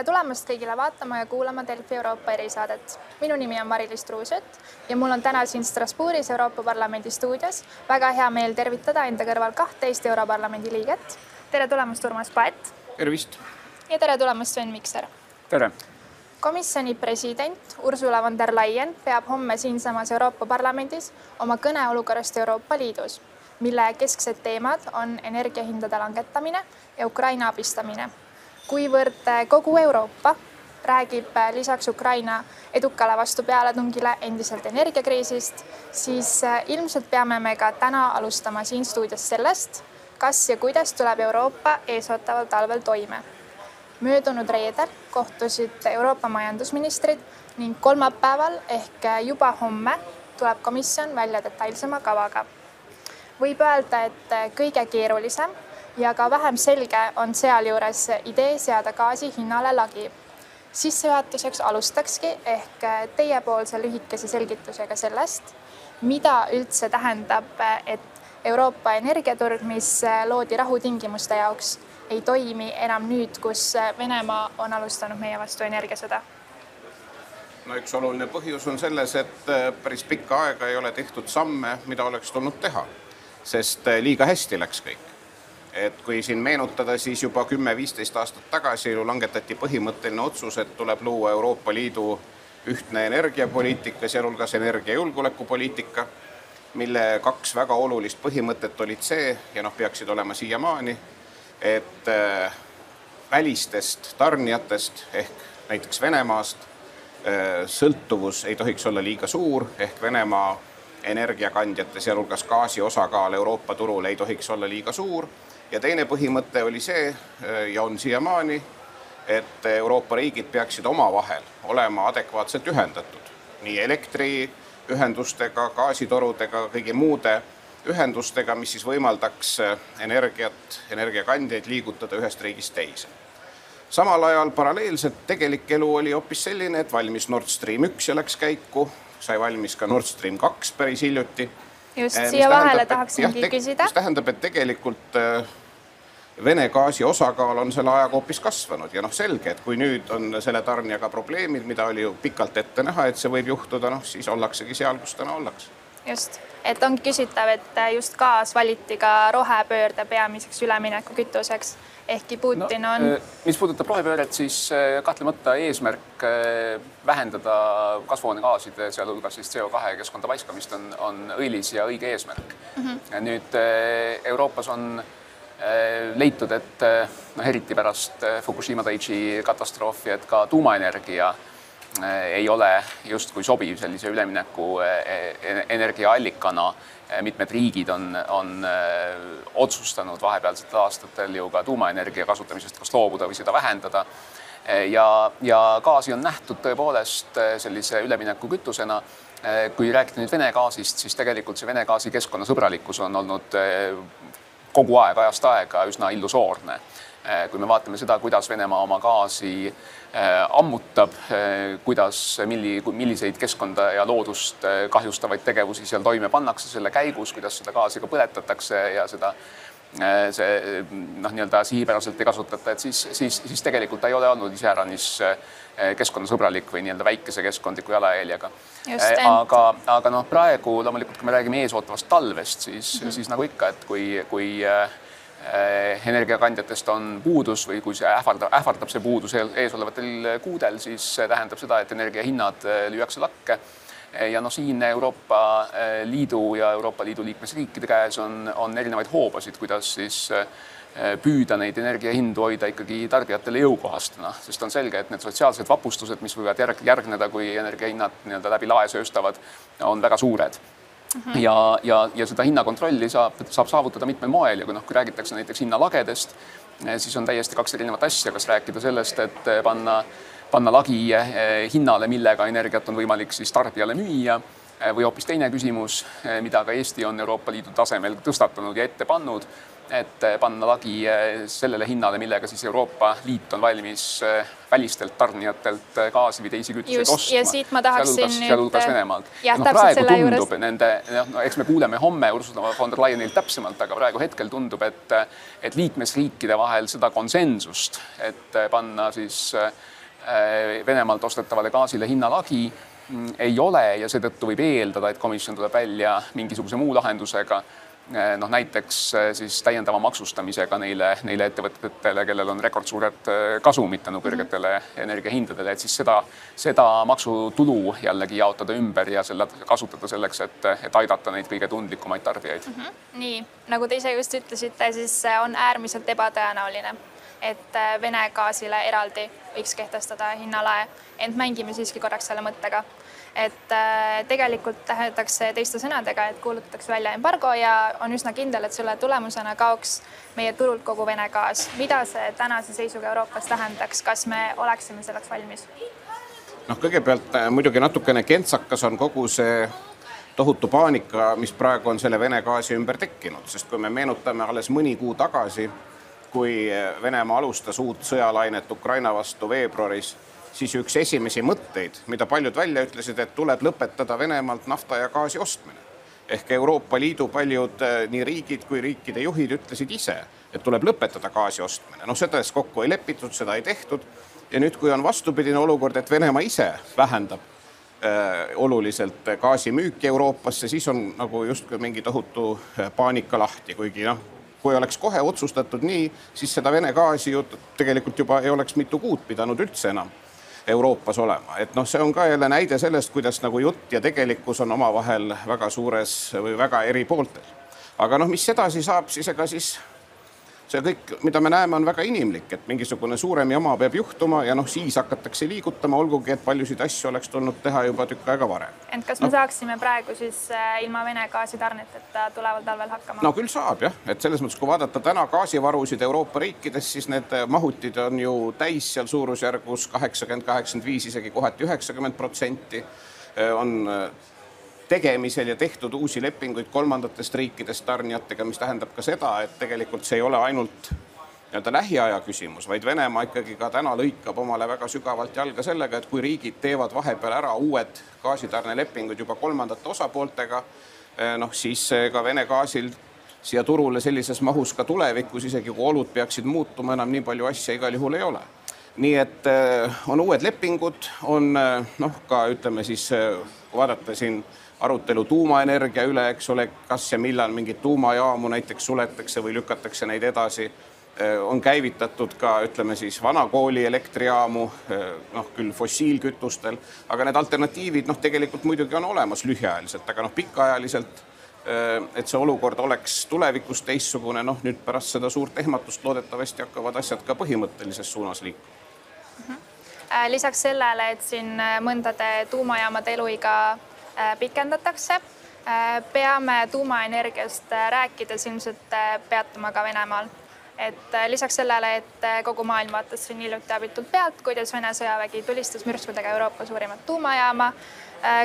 tere tulemast kõigile vaatama ja kuulama Delfi Euroopa erisaadet. minu nimi on Mari-Liis Truusjõtt ja mul on täna siin Strasbourgis Euroopa Parlamendi stuudios väga hea meel tervitada enda kõrval kahtteist Europarlamendi liiget. tere tulemast, Urmas Paet. tervist. ja tere tulemast, Sven Mikser. tere. komisjoni president Ursula von der Leyen peab homme siinsamas Euroopa Parlamendis oma kõne olukorrast Euroopa Liidus, mille kesksed teemad on energiahindade langetamine ja Ukraina abistamine kuivõrd kogu Euroopa räägib lisaks Ukraina edukale vastupealetungile endiselt energiakriisist, siis ilmselt peame me ka täna alustama siin stuudios sellest, kas ja kuidas tuleb Euroopa eesootaval talvel toime. möödunud reedel kohtusid Euroopa majandusministrid ning kolmapäeval ehk juba homme tuleb komisjon välja detailsema kavaga. võib öelda, et kõige keerulisem ja ka vähem selge on sealjuures idee seada gaasi hinnale lagi. sissejuhatuseks alustakski ehk teiepoolse lühikese selgitusega sellest, mida üldse tähendab, et Euroopa energiaturg, mis loodi rahutingimuste jaoks, ei toimi enam nüüd, kus Venemaa on alustanud meie vastu energiasõda no üks oluline põhjus on selles, et päris pikka aega ei ole tehtud samme, mida oleks tulnud teha, sest liiga hästi läks kõik et kui siin meenutada, siis juba kümme-viisteist aastat tagasi ju langetati põhimõtteline otsus, et tuleb luua Euroopa Liidu ühtne energiapoliitika, sealhulgas energiajulgeolekupoliitika, mille kaks väga olulist põhimõtet olid see ja noh, peaksid olema siiamaani, et äh, välistest tarnijatest ehk näiteks Venemaast äh, sõltuvus ei tohiks olla liiga suur ehk Venemaa energiakandjate, sealhulgas gaasi osakaal Euroopa turul ei tohiks olla liiga suur ja teine põhimõte oli see äh, ja on siiamaani, et Euroopa riigid peaksid omavahel olema adekvaatselt ühendatud nii elektriühendustega, gaasitorudega, kõigi muude ühendustega, mis siis võimaldaks äh, energiat, energiakandjaid liigutada ühest riigist teise. samal ajal paralleelselt tegelik elu oli hoopis selline, et valmis Nord Stream üks ja läks käiku, sai valmis ka Nord Stream kaks päris hiljuti just äh, siia vahele tahaksingi küsida. mis tähendab, et tegelikult Vene gaasi osakaal on selle ajaga hoopis kasvanud ja noh, selge, et kui nüüd on selle tarnijaga probleemid, mida oli ju pikalt ette näha, et see võib juhtuda, noh siis ollaksegi seal, kus täna ollakse. just, et ongi küsitav, et just gaas valiti ka rohepöörde peamiseks üleminekukütuseks, ehkki Putin no, on. Äh, mis puudutab rohepööret, siis äh, kahtlemata eesmärk äh, vähendada kasvuhoonegaaside, sealhulgas siis CO2 keskkonda paiskamist on, on õilis ja õige eesmärk mm. -hmm. nüüd Euroopas on leitud, et äh, noh, eriti pärast äh, Fukushima Daiichi katastroofi, et ka tuumaenergia ei ole justkui sobiv sellise ülemineku e-, energiaallikana. mitmed riigid on, on otsustanud vahepealsetel aastatel ju ka tuumaenergia kasutamisest kas loobuda või seda vähendada. ja, ja gaasi on nähtud tõepoolest sellise üleminekukütusena kui rääkida nüüd Vene gaasist, siis tegelikult see Vene gaasi keskkonnasõbralikkus on olnud kogu aeg, ajast aega üsna illusoorne. Eh, kui me vaatame seda, kuidas Venemaa oma gaasi eh, ammutab, eh, kuidas, milli, milliseid keskkonda ja loodust kahjustavaid tegevusi seal toime pannakse selle käigus, kuidas seda gaasi ka põletatakse ja seda see noh, nii-öelda sihipäraselt ei kasutata, et siis, siis, siis tegelikult ta ei ole olnud iseäranis keskkonnasõbralik või nii-öelda väikese keskkondliku jalajäljega. aga, aga noh, praegu loomulikult, kui me räägime eesootavast talvest, siis mm, -hmm. siis nagu ikka, et kui, kui energiakandjatest on puudus või kui see ähvardab, ähvardab see puudus eesolevatel kuudel, siis see tähendab seda, et energiahinnad lüüakse lakke ja noh, siin Euroopa Liidu ja Euroopa Liidu liikmesriikide käes on, on erinevaid hoobasid, kuidas siis püüda neid energiahindu hoida ikkagi tarbijatele jõukohastena, sest on selge, et need sotsiaalsed vapustused, mis võivad järg, järgneda, kui energiahinnad nii-öelda läbi lae sööstavad, on väga suured. Mm -hmm. ja, ja, ja seda hinnakontrolli saab, saab saavutada mitmel moel ja kui noh, kui räägitakse näiteks hinnalagedest, siis on täiesti kaks erinevat asja, kas rääkida sellest, et panna panna lagi eh, hinnale, millega energiat on võimalik siis tarbijale müüa eh, või hoopis teine küsimus, eh, mida ka Eesti on Euroopa Liidu tasemel tõstatanud ja ette pannud, et panna lagi sellele hinnale, millega siis Euroopa Liit on valmis välistelt tarnijatelt gaasi või teisi kütuseid ostma. ja siit ma tahaksin sealhulgas, Venemaalt. noh, praegu tundub juures... nende, noh, eks me kuuleme homme Ursula von der Leyenilt täpsemalt, aga praegu hetkel tundub, et, et liikmesriikide vahel seda konsensust, et panna siis Venemaalt ostetavale gaasile hinnalagi mm, ei ole ja seetõttu võib eeldada, et komisjon tuleb välja mingisuguse muu lahendusega Eh, noh, näiteks eh, siis täiendava maksustamisega neile, neile ettevõtetele, kellel on rekordsuured kasumid tänu kõrgetele energiahindadele, et siis seda, seda maksutulu jällegi jaotada ümber ja selle kasutada selleks, et, et aidata neid kõige tundlikumaid tarbijaid mm. -hmm. nii, nagu te ise just ütlesite, siis on äärmiselt ebatõenäoline, et Vene gaasile eraldi võiks kehtestada hinnalae, ent mängime siiski korraks selle mõttega et äh, tegelikult tähendaks see teiste sõnadega, et kuulutatakse välja embargo ja on üsna kindel, et selle tulemusena kaoks meie turult kogu Vene gaas. mida see tänase seisuga Euroopas tähendaks, kas me oleksime selleks valmis? noh, kõigepealt äh, muidugi natukene kentsakas on kogu see tohutu paanika, mis praegu on selle Vene gaasi ümber tekkinud, sest kui me meenutame alles mõni kuu tagasi, kui Venemaa alustas uut sõjalainet Ukraina vastu veebruaris siis üks esimesi mõtteid, mida paljud välja ütlesid, et tuleb lõpetada Venemaalt nafta ja gaasi ostmine. ehk Euroopa Liidu paljud eh, nii riigid kui riikide juhid ütlesid ise, et tuleb lõpetada gaasi ostmine. noh, selles kokku ei lepitud, seda ei tehtud. ja nüüd, kui on vastupidine olukord, et Venemaa ise vähendab äh, oluliselt gaasimüüki Euroopasse, siis on nagu justkui mingi tohutu eh, paanika lahti, kuigi noh, kui oleks kohe otsustatud nii, siis seda Vene gaasi ju tegelikult juba ei oleks mitu kuud pidanud üldse enam Euroopas olema, et noh, see on ka jälle näide sellest, kuidas nagu jutt ja tegelikkus on omavahel väga suures või väga eri pooltel. aga noh, mis edasi saab, siis ega siis see kõik, mida me näeme, on väga inimlik, et mingisugune suurem jama peab juhtuma ja noh, siis hakatakse liigutama, olgugi et paljusid asju oleks tulnud teha juba tükk aega varem. ent kas me no, saaksime praegu siis äh, ilma Vene gaasitarneteta tuleval talvel hakkama? no küll saab jah, et selles mõttes, kui vaadata täna gaasivarusid Euroopa riikides, siis need äh, mahutid on ju täis seal suurusjärgus kaheksakümmend, kaheksakümmend viis, isegi kohati üheksakümmend protsenti äh, on tegemisel ja tehtud uusi lepinguid kolmandatest riikidest tarnijatega, mis tähendab ka seda, et tegelikult see ei ole ainult nii-öelda lähiaja küsimus, vaid Venemaa ikkagi ka täna lõikab omale väga sügavalt jalga sellega, et kui riigid teevad vahepeal ära uued gaasitarnelepingud juba kolmandate osapooltega, eh, noh siis ka Vene gaasil siia turule sellises mahus ka tulevikus, isegi kui olud peaksid muutuma, enam nii palju asja igal juhul ei ole. nii et eh, on uued lepingud, on eh, noh, ka ütleme siis vaadata siin arutelu tuumaenergia üle, eks ole, kas ja millal mingeid tuumajaamu näiteks suletakse või lükatakse neid edasi. Äh, on käivitatud ka ütleme siis vanakooli elektrijaamu, äh, noh küll fossiilkütustel, aga need alternatiivid noh, tegelikult muidugi on olemas lühiajaliselt, aga noh, pikaajaliselt äh, et see olukord oleks tulevikus teistsugune, noh nüüd pärast seda suurt ehmatust loodetavasti hakkavad asjad ka põhimõttelises suunas liikuma mhm. lisaks sellele, et siin mõndade tuumajaamade eluiga Äh, pikendatakse. Äh, peame tuumaenergiast äh, rääkides ilmselt peatuma ka Venemaal et lisaks sellele, et kogu maailm vaatas siin hiljuti abitult pealt, kuidas Vene sõjavägi tulistas mürskudega Euroopa suurimat tuumajaama,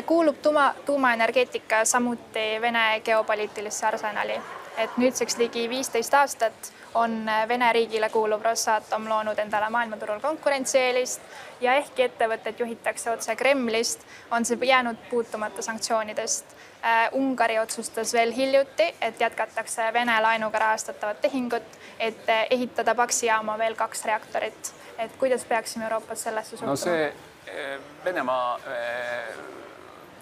kuulub tuuma, tuumaenergeetika samuti Vene geopoliitilisse arsenali. et nüüdseks ligi viisteist aastat on Vene riigile kuuluv Rosatom loonud endale maailmaturul konkurentsieelist ja ehkki ettevõtet juhitakse otse Kremlist, on see jäänud puutumata sanktsioonidest. Äh, Ungari otsustas veel hiljuti, et jätkatakse Vene laenuga rahastatavat tehingut, et ehitada Paksi jaama veel kaks reaktorit. et kuidas peaksime Euroopas sellesse suhtuma? no see äh, Venemaa äh,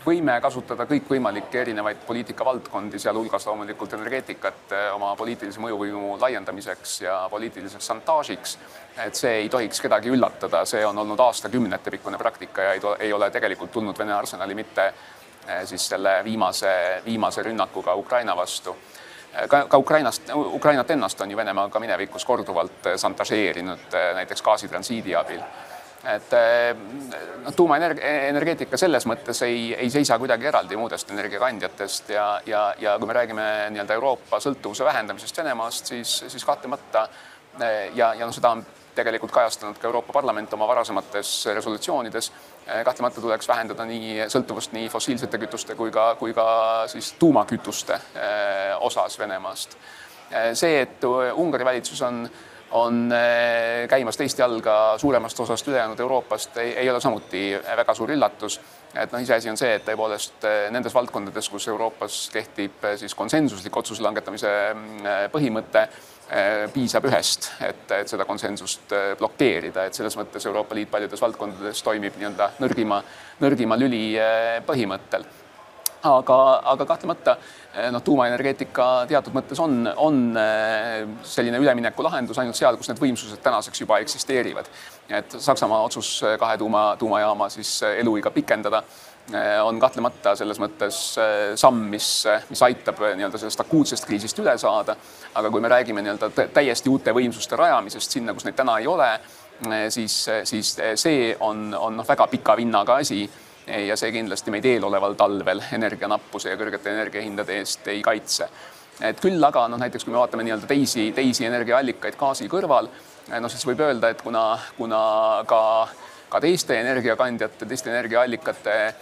võime kasutada kõikvõimalikke erinevaid poliitikavaldkondi, sealhulgas loomulikult energeetikat eh, oma poliitilise mõjuvõimu laiendamiseks ja poliitiliseks šantaažiks. et see ei tohiks kedagi üllatada, see on olnud aastakümnete pikkune praktika ja ei, ei ole tegelikult tulnud Vene arsenali mitte eh, siis selle viimase, viimase rünnakuga Ukraina vastu eh, ka, ka Ukrainast, Ukrainat ennast on ju Venemaa ka minevikus korduvalt šantažeerinud näiteks gaasitransiidi abil et eh, noh, tuumaenergeetika selles mõttes ei, ei seisa kuidagi eraldi muudest energiakandjatest ja, ja, ja kui me räägime nii-öelda Euroopa sõltuvuse vähendamisest Venemaast, siis, siis kahtlemata eh, ja, ja noh, seda on tegelikult kajastanud ka Euroopa Parlament oma varasemates resolutsioonides. Eh, kahtlemata tuleks vähendada nii sõltuvust nii fossiilsete kütuste kui ka, kui ka siis tuumakütuste osas Venemaast see, et Ungari valitsus on on käimas teist jalga suuremast osast ülejäänud Euroopast, ei, ole samuti väga suur üllatus. et noh, iseasi on see, et tõepoolest nendes valdkondades, kus Euroopas kehtib siis konsensuslik otsuse langetamise põhimõte, piisab ühest, et, et seda konsensust blokeerida, et selles mõttes Euroopa Liit paljudes valdkondades toimib nii-öelda nõrgima, nõrgima lüli põhimõttel aga, aga kahtlemata eh, noh, tuumaenergeetika teatud mõttes on, on eh, selline üleminekulahendus ainult seal, kus need võimsused tänaseks juba eksisteerivad. et Saksamaa otsus eh, kahe tuuma, tuumajaama siis eluiga pikendada on kahtlemata selles mõttes samm, mis, mis aitab nii-öelda sellest akuutsest kriisist üle saada. aga kui me räägime nii-öelda täiesti uute võimsuste rajamisest sinna, kus neid täna ei ole, siis, siis see on, on noh, väga pika vinnaga asi ja see kindlasti meid eeloleval talvel energianappuse ja kõrgete energiahindade eest ei kaitse. et küll aga noh, näiteks kui me vaatame nii-öelda teisi, teisi energiaallikaid gaasi kõrval, noh siis võib öelda, et kuna, kuna ka, ka teiste energiakandjate, teiste energiaallikate Eh,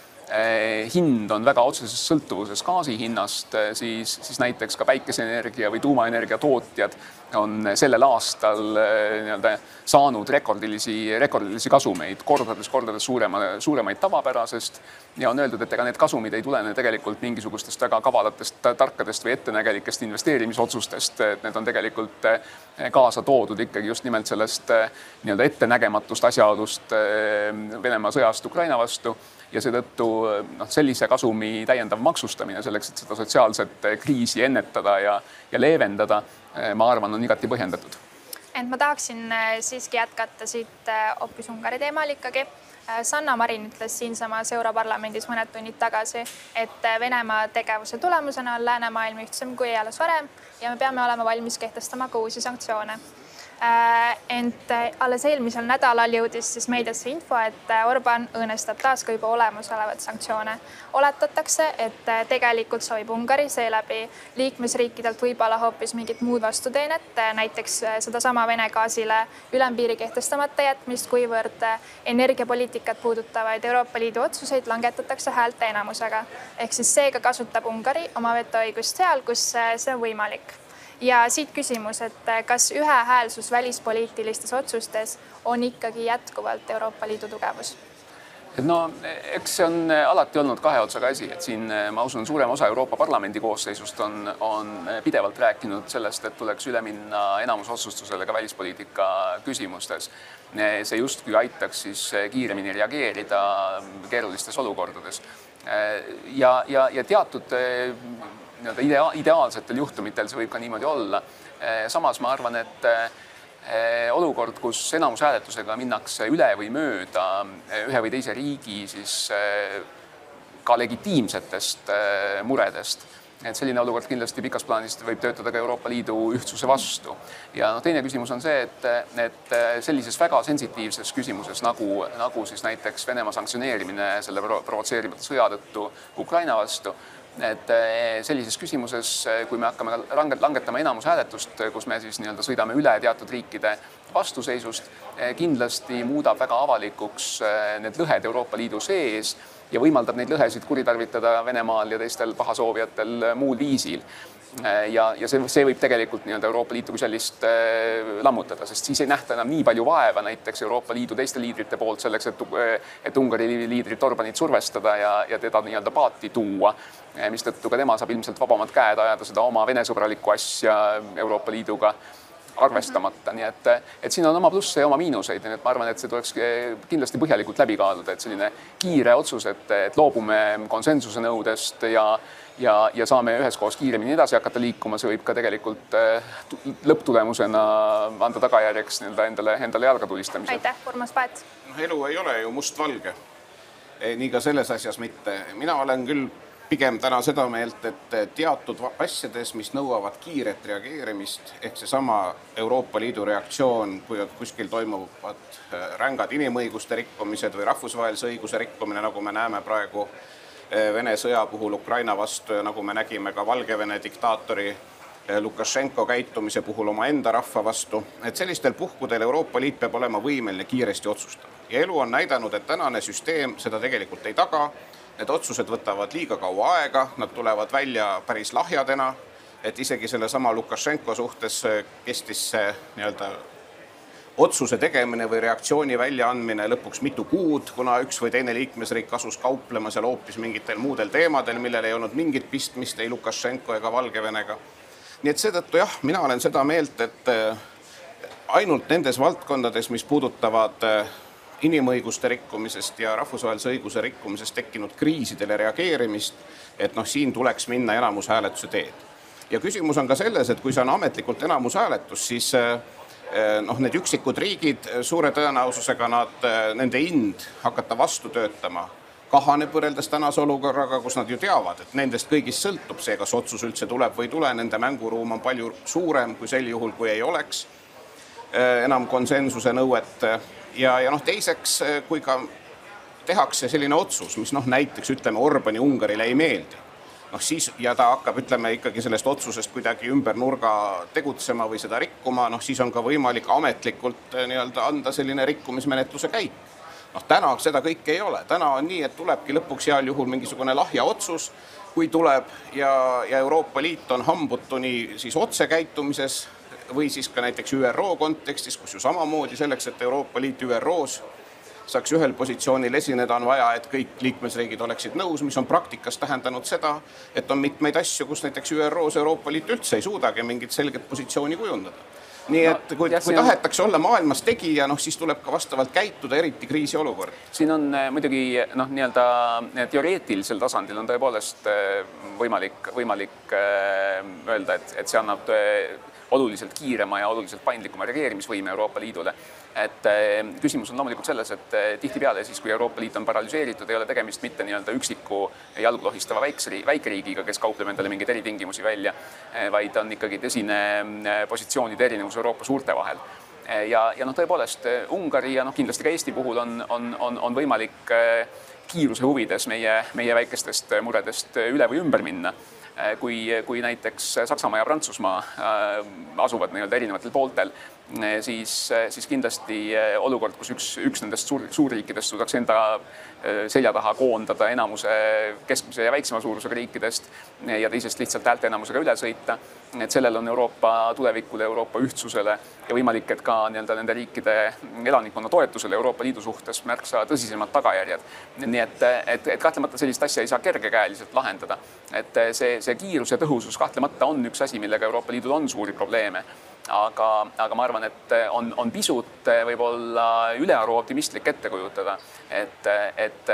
hind on väga otseses sõltuvuses gaasi hinnast, eh, siis, siis näiteks ka päikeseenergia või tuumaenergia tootjad on sellel aastal eh, nii-öelda saanud rekordilisi, rekordilisi kasumeid, kordades, kordades suurema, suuremaid tavapärasest. ja on öeldud, et ega need kasumid ei tulene tegelikult mingisugustest väga kavalatest, tarkadest või ettenägelikest investeerimisotsustest, et need on tegelikult kaasa toodud ikkagi just nimelt sellest nii-öelda ettenägematust asjaolust Venemaa sõjast Ukraina vastu ja seetõttu noh, sellise kasumi täiendav maksustamine selleks, et seda sotsiaalset kriisi ennetada ja, ja leevendada, ma arvan, on igati põhjendatud. ent ma tahaksin äh, siiski jätkata siit hoopis Ungari teemal ikkagi. Sanna Marin ütles siinsamas Europarlamendis mõned tunnid tagasi, et Venemaa tegevuse tulemusena on läänemaailm ühtsem kui eales varem ja me peame olema valmis kehtestama ka uusi sanktsioone ent äh, alles eelmisel nädalal jõudis siis meediasse info, et äh, Orban õõnestab taas ka juba olemasolevaid sanktsioone. oletatakse, et tegelikult soovib Ungari seeläbi liikmesriikidelt võib-olla hoopis mingit muud vastuteenet, näiteks sedasama Vene gaasile ülempiiri kehtestamata jätmist, kuivõrd energiapoliitikat puudutavaid Euroopa Liidu otsuseid langetatakse häälteenamusega. ehk siis seega kasutab Ungari oma vetoõigust seal, kus see on võimalik ja siit küsimus, et eh, kas ühehäälsus välispoliitilistes otsustes on ikkagi jätkuvalt Euroopa Liidu tugevus? et no eks see on eh, alati olnud kahe otsaga asi, et siin eh, ma usun, suurem osa Euroopa Parlamendi koosseisust on, on pidevalt rääkinud sellest, et tuleks üle minna enamusotsustusele ka välispoliitika küsimustes. see justkui aitaks siis kiiremini reageerida keerulistes olukordades. ja, ja, ja teatud nii-öelda idea-, ideaalsetel juhtumitel see võib ka niimoodi olla. Eh, samas ma arvan, et eh, olukord, kus enamushääletusega minnakse üle või mööda eh, ühe või teise riigi siis ka legitiimsetest muredest, et selline olukord kindlasti pikas plaanis võib töötada ka Euroopa Liidu ühtsuse vastu. ja noh, teine küsimus on see, et, et sellises väga sensitiivses küsimuses nagu, nagu siis näiteks Venemaa sanktsioneerimine selle provotseerimata sõja tõttu Ukraina vastu et eh, sellises küsimuses, eh, kui me hakkame langetama enamushääletust, kus me siis nii-öelda sõidame üle teatud riikide vastuseisust, eh, kindlasti muudab väga avalikuks need lõhed Euroopa Liidu sees ja võimaldab neid lõhesid kuritarvitada Venemaal ja teistel pahasoovijatel muul viisil ja, ja see, see võib tegelikult nii-öelda Euroopa Liitu kui sellist äh, lammutada, sest siis ei nähta enam nii palju vaeva näiteks Euroopa Liidu teiste liidrite poolt selleks, et, et Ungari liidrit Orbanit survestada ja, ja teda nii-öelda paati tuua, mistõttu ka tema saab ilmselt vabamad käed ajada seda oma Vene-sõbralikku asja Euroopa Liiduga arvestamata, nii et, et siin on oma plusse ja oma miinuseid, nii et ma arvan, et see tuleks kindlasti põhjalikult läbi kaaluda, et selline kiire otsus, et, et loobume konsensuse nõudest ja ja, ja saame üheskoos kiiremini edasi hakata liikuma, see võib ka tegelikult äh, lõpptulemusena anda tagajärjeks nii-öelda endale, endale jalga tulistamise. aitäh, Urmas Paet! noh, elu ei ole ju mustvalge. E, nii ka selles asjas mitte. mina olen küll pigem täna seda meelt, et teatud asjades, mis nõuavad kiiret reageerimist, ehk seesama Euroopa Liidu reaktsioon, kui kuskil toimuvad rängad inimõiguste rikkumised või rahvusvahelise õiguse rikkumine, nagu me näeme praegu Eh, Vene sõja puhul Ukraina vastu ja nagu me nägime ka Valgevene diktaatori eh, Lukašenko käitumise puhul omaenda rahva vastu, et sellistel puhkudel Euroopa Liit peab olema võimeline kiiresti otsustama. ja elu on näidanud, et tänane süsteem seda tegelikult ei taga, need otsused võtavad liiga kaua aega, nad tulevad välja päris lahjadena et isegi sellesama Lukašenko suhtes kestis see nii-öelda otsuse tegemine või reaktsiooni väljaandmine lõpuks mitu kuud, kuna üks või teine liikmesriik asus kauplema seal hoopis mingitel muudel teemadel, millel ei olnud mingit pistmist ei Lukašenko ega Valgevenega. nii et seetõttu jah, mina olen seda meelt, et äh, ainult nendes valdkondades, mis puudutavad äh, inimõiguste rikkumisest ja rahvusvahelise õiguse rikkumisest tekkinud kriisidele reageerimist, et noh, siin tuleks minna enamushääletuse teed. ja küsimus on ka selles, et kui see on ametlikult enamushääletus, siis äh, noh, need üksikud riigid, eh, suure tõenäosusega nad, eh, nende hind hakata vastu töötama kahaneb võrreldes tänase olukorraga, kus nad ju teavad, et nendest kõigist sõltub see, kas otsus üldse tuleb või ei tule, nende mänguruum on palju suurem kui sel juhul, kui ei oleks enam konsensuse nõuet. ja, ja noh, teiseks, kui ka tehakse selline otsus, mis noh, näiteks ütleme, Orbani Ungarile ei meeldi noh siis ja ta hakkab, ütleme ikkagi sellest otsusest kuidagi ümber nurga tegutsema või seda rikkuma, noh siis on ka võimalik ametlikult eh, nii-öelda anda selline rikkumismenetluse käik. noh, täna seda kõike ei ole, täna on nii, et tulebki lõpuks heal juhul mingisugune lahja otsus, kui tuleb ja, ja Euroopa Liit on hambutu nii siis otsekäitumises või siis ka näiteks ÜRO kontekstis, kus ju samamoodi selleks, et Euroopa Liit ÜRO-s saaks ühel positsioonil esineda, on vaja, et kõik liikmesriigid oleksid nõus, mis on praktikas tähendanud seda, et on mitmeid asju, kus näiteks ÜRO-s Euroopa Liit üldse ei suudagi mingit selget positsiooni kujundada nii et no, kui, kui tahetakse olla maailmas tegija, noh siis tuleb ka vastavalt käituda, eriti kriisiolukord. siin on äh, muidugi noh, nii-öelda äh, teoreetilisel tasandil on tõepoolest võimalik, võimalik öelda, et, et see annab oluliselt kiirema ja oluliselt paindlikuma reageerimisvõime Euroopa Liidule. Et eh, küsimus on loomulikult selles, et eh, tihtipeale siis, kui Euroopa Liit on paralüseeritud, ei ole tegemist mitte nii-öelda üksiku jalgu lohistava väikse, väikeriigiga, kes kaupleb endale mingeid eritingimusi välja, eh, vaid on ikkagi tõsine positsioonide erinevus Euroopa suurte vahel. Ja, ja noh, tõepoolest Ungari ja noh, kindlasti ka Eesti puhul on, on, on, on võimalik kiiruse huvides meie, meie väikestest muredest üle või ümber minna kui, kui näiteks Saksamaa ja Prantsusmaa asuvad nii-öelda erinevatel pooltel Eh, siis, siis kindlasti olukord, kus üks, üks nendest suur, suurriikidest suudaks enda selja taha koondada enamuse keskmise ja väiksema suurusega riikidest ja teisest lihtsalt häälteenamusega üle sõita, et sellel on Euroopa tulevikule, Euroopa ühtsusele ja võimalik, et ka nii-öelda nende riikide elanikkonna toetusele Euroopa Liidu suhtes märksa tõsisemad tagajärjed. nii et, et, et kahtlemata sellist asja ei saa kergekäeliselt lahendada. et see, see kiirus ja tõhusus kahtlemata on üks asi, millega Euroopa Liidul on suuri probleeme aga, aga ma arvan, et on, on pisut võib-olla ülearu optimistlik ette kujutada, et, et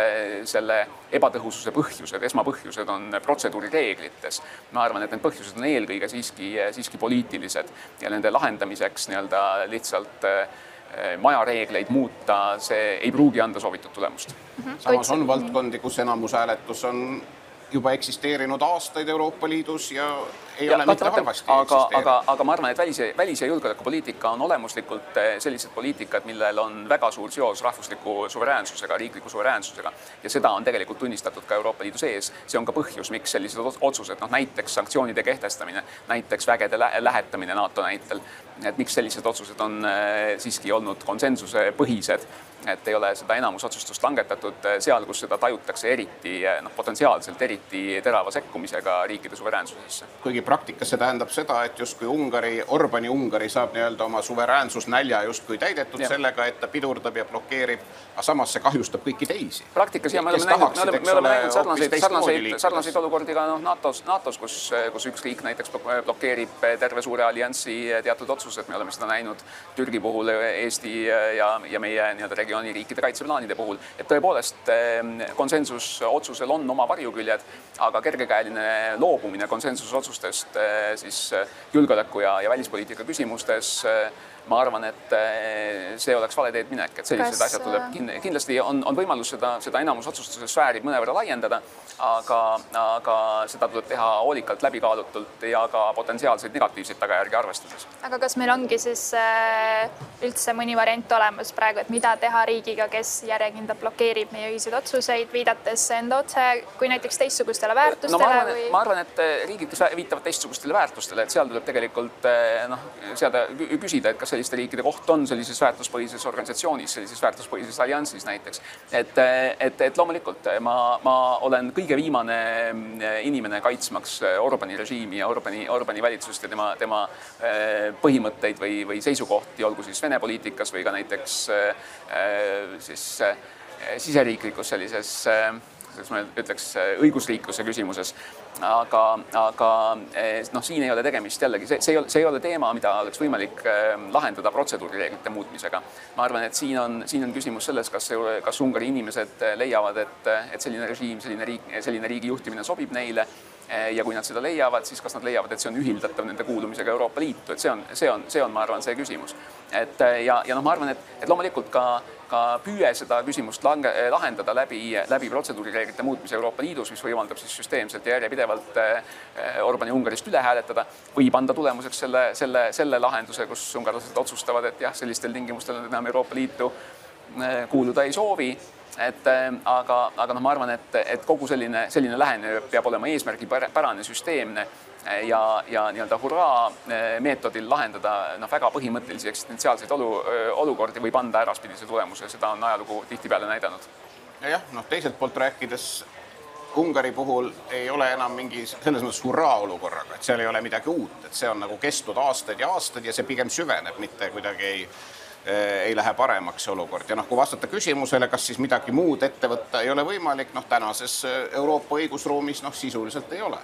selle ebatõhususe põhjused, esmapõhjused on protseduurireeglites. ma arvan, et need põhjused on eelkõige siiski, siiski poliitilised ja nende lahendamiseks nii-öelda lihtsalt eh, majareegleid muuta, see ei pruugi anda soovitud tulemust mm. -hmm. samas on valdkondi, kus enamushääletus on juba eksisteerinud aastaid Euroopa Liidus ja ei ja, ole mitte halvasti aga, aga, aga ma arvan, et välis, välis- ja julgeolekupoliitika on olemuslikult eh, sellised poliitikad, millel on väga suur seos rahvusliku suveräänsusega, riikliku suveräänsusega ja seda on tegelikult tunnistatud ka Euroopa Liidu sees. see on ka põhjus, miks sellised otsused, noh näiteks sanktsioonide kehtestamine, näiteks vägede lä lähetamine NATO näitel, et miks sellised otsused on eh, siiski olnud konsensusepõhised et ei ole seda enamusotsustust langetatud eh, seal, kus seda tajutakse eriti noh, potentsiaalselt eriti terava sekkumisega riikide suveräänsusesse. kuigi praktikas see tähendab seda, et justkui Ungari, Orbani Ungari saab nii-öelda oma suveräänsusnälja justkui täidetud ja. sellega, et ta pidurdab ja blokeerib, aga samas see kahjustab kõiki teisi. praktikas ja me oleme näinud, me oleme, me oleme näinud sarnaseid, sarnaseid, sarnaseid olukordi ka noh, NATO-s, NATO-s, kus, kus üks riik näiteks blokeerib terve suure alliansi teatud otsused, me oleme seda näinud Türgi puhul, Eesti ja, ja meie nii-öelda regiooni riikide kaitseplaanide puhul, et tõepoolest ehm, konsensusotsusel on oma varjuküljed, aga kergekäeline loobumine konsensusotsustest koostööst eh, siis eh, julgeoleku ja, ja välispoliitika küsimustes. Eh, ma arvan, et see oleks vale teed minek, et sellised Kas... asjad tuleb kindlasti on, on võimalus seda, seda enamusotsustuse sfääri mõnevõrra laiendada aga, aga seda tuleb teha hoolikalt, läbikaalutult ja ka potentsiaalseid negatiivseid tagajärgi arvestades. aga kas meil ongi siis äh, üldse mõni variant olemas praegu, et mida teha riigiga, kes järjekindlalt blokeerib meie ühiseid otsuseid, viidates enda otse kui näiteks teistsugustele väärtustele no, ma arvan, või? ma arvan, et riigid, kes viitavad teistsugustele väärtustele, et seal tuleb tegelikult äh, noh, seada, küsida, et kas selliste riikide koht on sellises väärtuspõhises organisatsioonis, sellises väärtuspõhises alliansis näiteks. et, et, et loomulikult ma, ma olen kõige viimane inimene kaitsmaks Orbani režiimi ja Orbani, Orbani valitsust ja tema, tema põhimõtteid või, või seisukohti, olgu siis Vene poliitikas või ka näiteks siis siseriiklikus sellises kuidas ma ütleks, õigusriikluse küsimuses. aga, aga eh, noh, siin ei ole tegemist jällegi, see, see ei ole, see ei ole teema, mida oleks võimalik eh, lahendada protseduurireeglite muutmisega. ma arvan, et siin on, siin on küsimus selles, kas, kas Ungari inimesed leiavad, et, et selline režiim, selline riik, selline riigi juhtimine sobib neile ja kui nad seda leiavad, siis kas nad leiavad, et see on ühildatav nende kuulumisega Euroopa Liitu, et see on, see on, see on, ma arvan, see küsimus. et ja, ja noh, ma arvan, et, et loomulikult ka ka püüe seda küsimust lange, lahendada läbi, läbi protseduurireeglite muutmise Euroopa Liidus, mis võimaldab siis süsteemselt ja järjepidevalt eh, Orbani Ungarist üle hääletada, võib anda tulemuseks selle, selle, selle lahenduse, kus ungarlased otsustavad, et jah, sellistel tingimustel nad enam Euroopa Liitu eh, kuuluda ei soovi. Et eh, aga, aga noh, ma arvan, et, et kogu selline, selline lähenemine peab olema eesmärgipärane, süsteemne ja, ja nii-öelda hurraa eh, meetodil lahendada noh, väga põhimõttelisi eksistentsiaalseid olu, eh, olukordi võib anda äraspidise tulemuse, seda on ajalugu tihtipeale näidanud. ja jah, noh, teiselt poolt rääkides Ungari puhul ei ole enam mingi selles mõttes hurraa olukorraga, et seal ei ole midagi uut, et see on nagu kestnud aastaid ja aastaid ja see pigem süveneb, mitte kuidagi ei eh, ei lähe paremaks see olukord ja noh, kui vastata küsimusele, kas siis midagi muud ette võtta ei ole võimalik, noh, tänases Euroopa õigusruumis noh, sisuliselt ei ole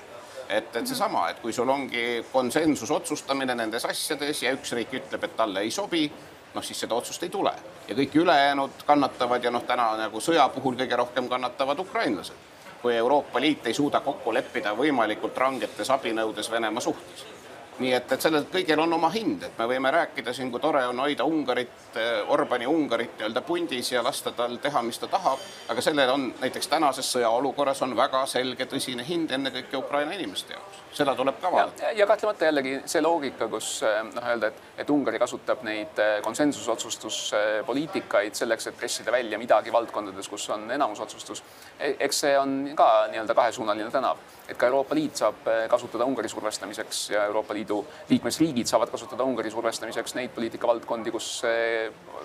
et, et seesama, et kui sul ongi konsensus otsustamine nendes asjades ja üks riik ütleb, et talle ei sobi, noh siis seda otsust ei tule ja kõik ülejäänud kannatavad ja noh, täna nagu sõja puhul kõige rohkem kannatavad ukrainlased. kui Euroopa Liit ei suuda kokku leppida võimalikult rangetes abinõudes Venemaa suhtes nii et, et sellel kõigil on oma hind, et me võime rääkida siin, kui tore on hoida Ungarit, eh, Orbani Ungarit nii-öelda pundis ja lasta tal teha, mis ta tahab, aga sellel on näiteks tänases sõjaolukorras on väga selge tõsine hind ennekõike Ukraina inimeste jaoks, seda tuleb ka vaadata. ja kahtlemata jällegi see loogika, kus eh, noh, öelda, et, et Ungari kasutab neid eh, konsensusotsustuspoliitikaid selleks, et pressida välja midagi valdkondades, kus on enamusotsustus, e-, eks see on ka nii-öelda kahesuunaline tänav, et ka Euroopa Liit saab kasutada Ungari survestamiseks ja Euroopa Liidu liikmesriigid saavad kasutada Ungari survestamiseks neid poliitikavaldkondi, kus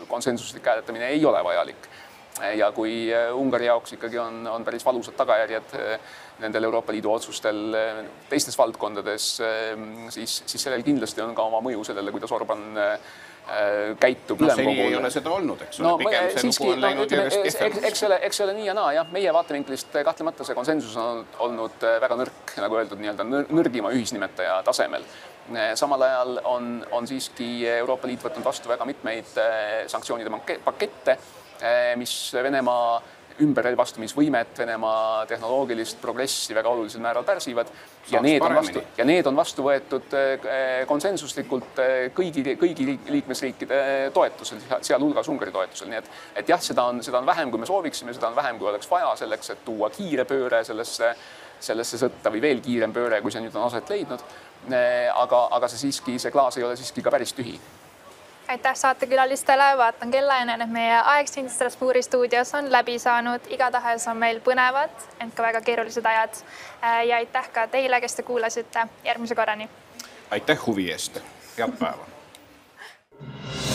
konsensuslik hääletamine ei ole vajalik. Ja kui Ungari jaoks ikkagi on, on päris valusad tagajärjed nendel Euroopa Liidu otsustel teistes valdkondades, siis, siis sellel kindlasti on ka oma mõju sellele, kuidas Orban käitub no, ülemkogul. ei ole seda olnud, eks ole no,, pigem see siiski, lugu on läinud no, järjest kehvemaks. eks ole, eks ole nii ja naa, jah, meie vaatevinklist kahtlemata see konsensus on olnud väga nõrk, nagu öeldud, nii-öelda nõrgima ühisnimetaja tasemel samal ajal on, on siiski Euroopa Liit võtnud vastu väga mitmeid eh, sanktsioonide pakette, eh, mis Venemaa ümberrelvastumisvõimet, Venemaa tehnoloogilist progressi väga olulisel määral pärsivad. Ja need on vastu, ja need on vastu võetud eh, konsensuslikult kõigi, kõigi liikmesriikide toetusel, sealhulgas Ungari toetusel, nii et, et jah, seda on, seda on vähem, kui me sooviksime, seda on vähem, kui oleks vaja selleks, et tuua kiire pööre sellesse, sellesse sõtta või veel kiirem pööre, kui see nüüd on aset leidnud. Aga, aga see siiski, see klaas ei ole siiski ka päris tühi aitäh saatekülalistele, vaatan kella ja näen, et meie aeg siin Strasbourgi stuudios on läbi saanud, igatahes on meil põnevad, ent ka väga keerulised ajad. Äh, ja aitäh ka teile, kes te kuulasite, järgmise korrani. aitäh huvi eest, head päeva